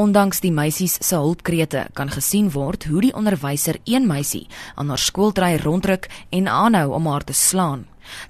Ondanks die meisies se hulpkrete kan gesien word hoe die onderwyser een meisie aan haar skooltrein rondruk en aanhou om haar te slaan.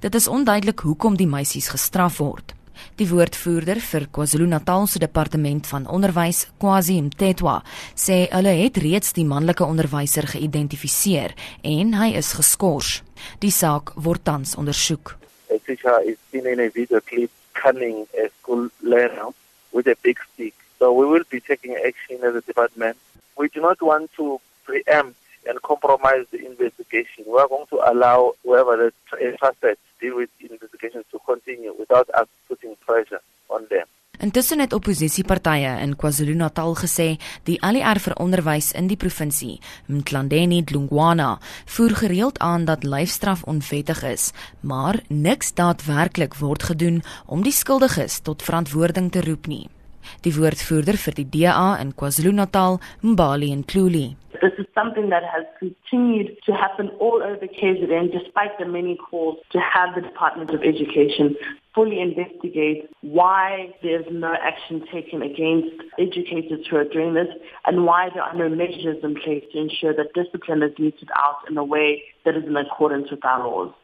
Dit is onduidelik hoekom die meisies gestraf word. Die woordvoerder vir KwaZulu-Natal se departement van onderwys, Kwazi Mtetwa, sê hulle het reeds die manlike onderwyser geïdentifiseer en hy is geskort. Die saak word tans ondersoek. A teacher is seen in a video clip cunning a school learner with a big stick. So we will be taking action as a department. We do not want to preempt and compromise the investigation. We are going to allow whoever the trusted deal with investigations to continue without us putting pressure on them. Intussen het oppositiepartye in KwaZulu-Natal gesê die ALR vir onderwys in die provinsie, Mtlandeni Dlungwana, voer gereeld aan dat lyfstraf onwettig is, maar niks daadwerklik word gedoen om die skuldiges tot verantwoording te roep nie. Die woordvoerder vir die DA in KwaZulu-Natal, Mbali Nkluli, This is something that has continued to happen all over KZN despite the many calls to have the Department of Education fully investigate why there's no action taken against educators who are doing this and why there are no measures in place to ensure that discipline is meted out in a way that is in accordance with our laws.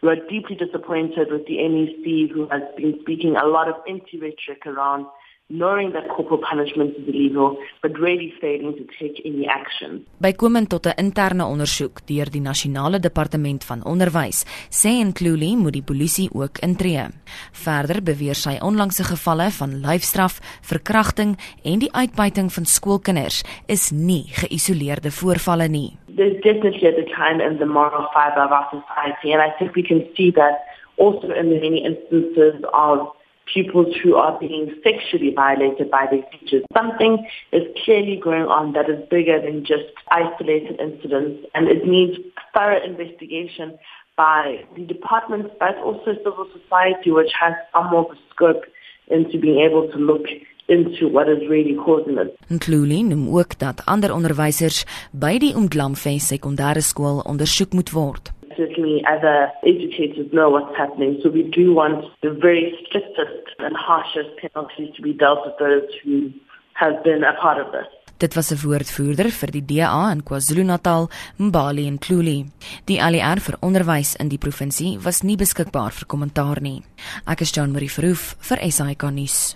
We are deeply disappointed with the NEC who has been speaking a lot of anti-rhetoric around knowing that corporal punishment is illegal but really failing to take any action. Bykomend tot 'n interne ondersoek deur die nasionale departement van onderwys, sê Incluli moet die polisie ook intree. Verder beweer sy onlangse gevalle van lyfstraf, verkrachting en die uitbuiting van skoolkinders is nie geïsoleerde voorvalle nie. There's definitely a decline in the moral fiber of our society and I think we can see that also in the many instances of pupils who are being sexually violated by their teachers. Something is clearly going on that is bigger than just isolated incidents and it needs thorough investigation by the departments but also civil society which has some more of a scope into being able to look into what is really causing it. Including noem ook dat ander onderwysers by die Umdlamfe sekondêre skool ondersoek moet word certainly other educators know what's happening. So we do want the very strictest and harshest penalties to be dealt with those who have been a part of this. Dit was 'n woordvoerder vir die DA in KwaZulu-Natal, Mbali en Kluli. Die ALR vir onderwys in die provinsie was nie beskikbaar vir kommentaar nie. Ek is Jean Marie Verhoef vir SAK nuus.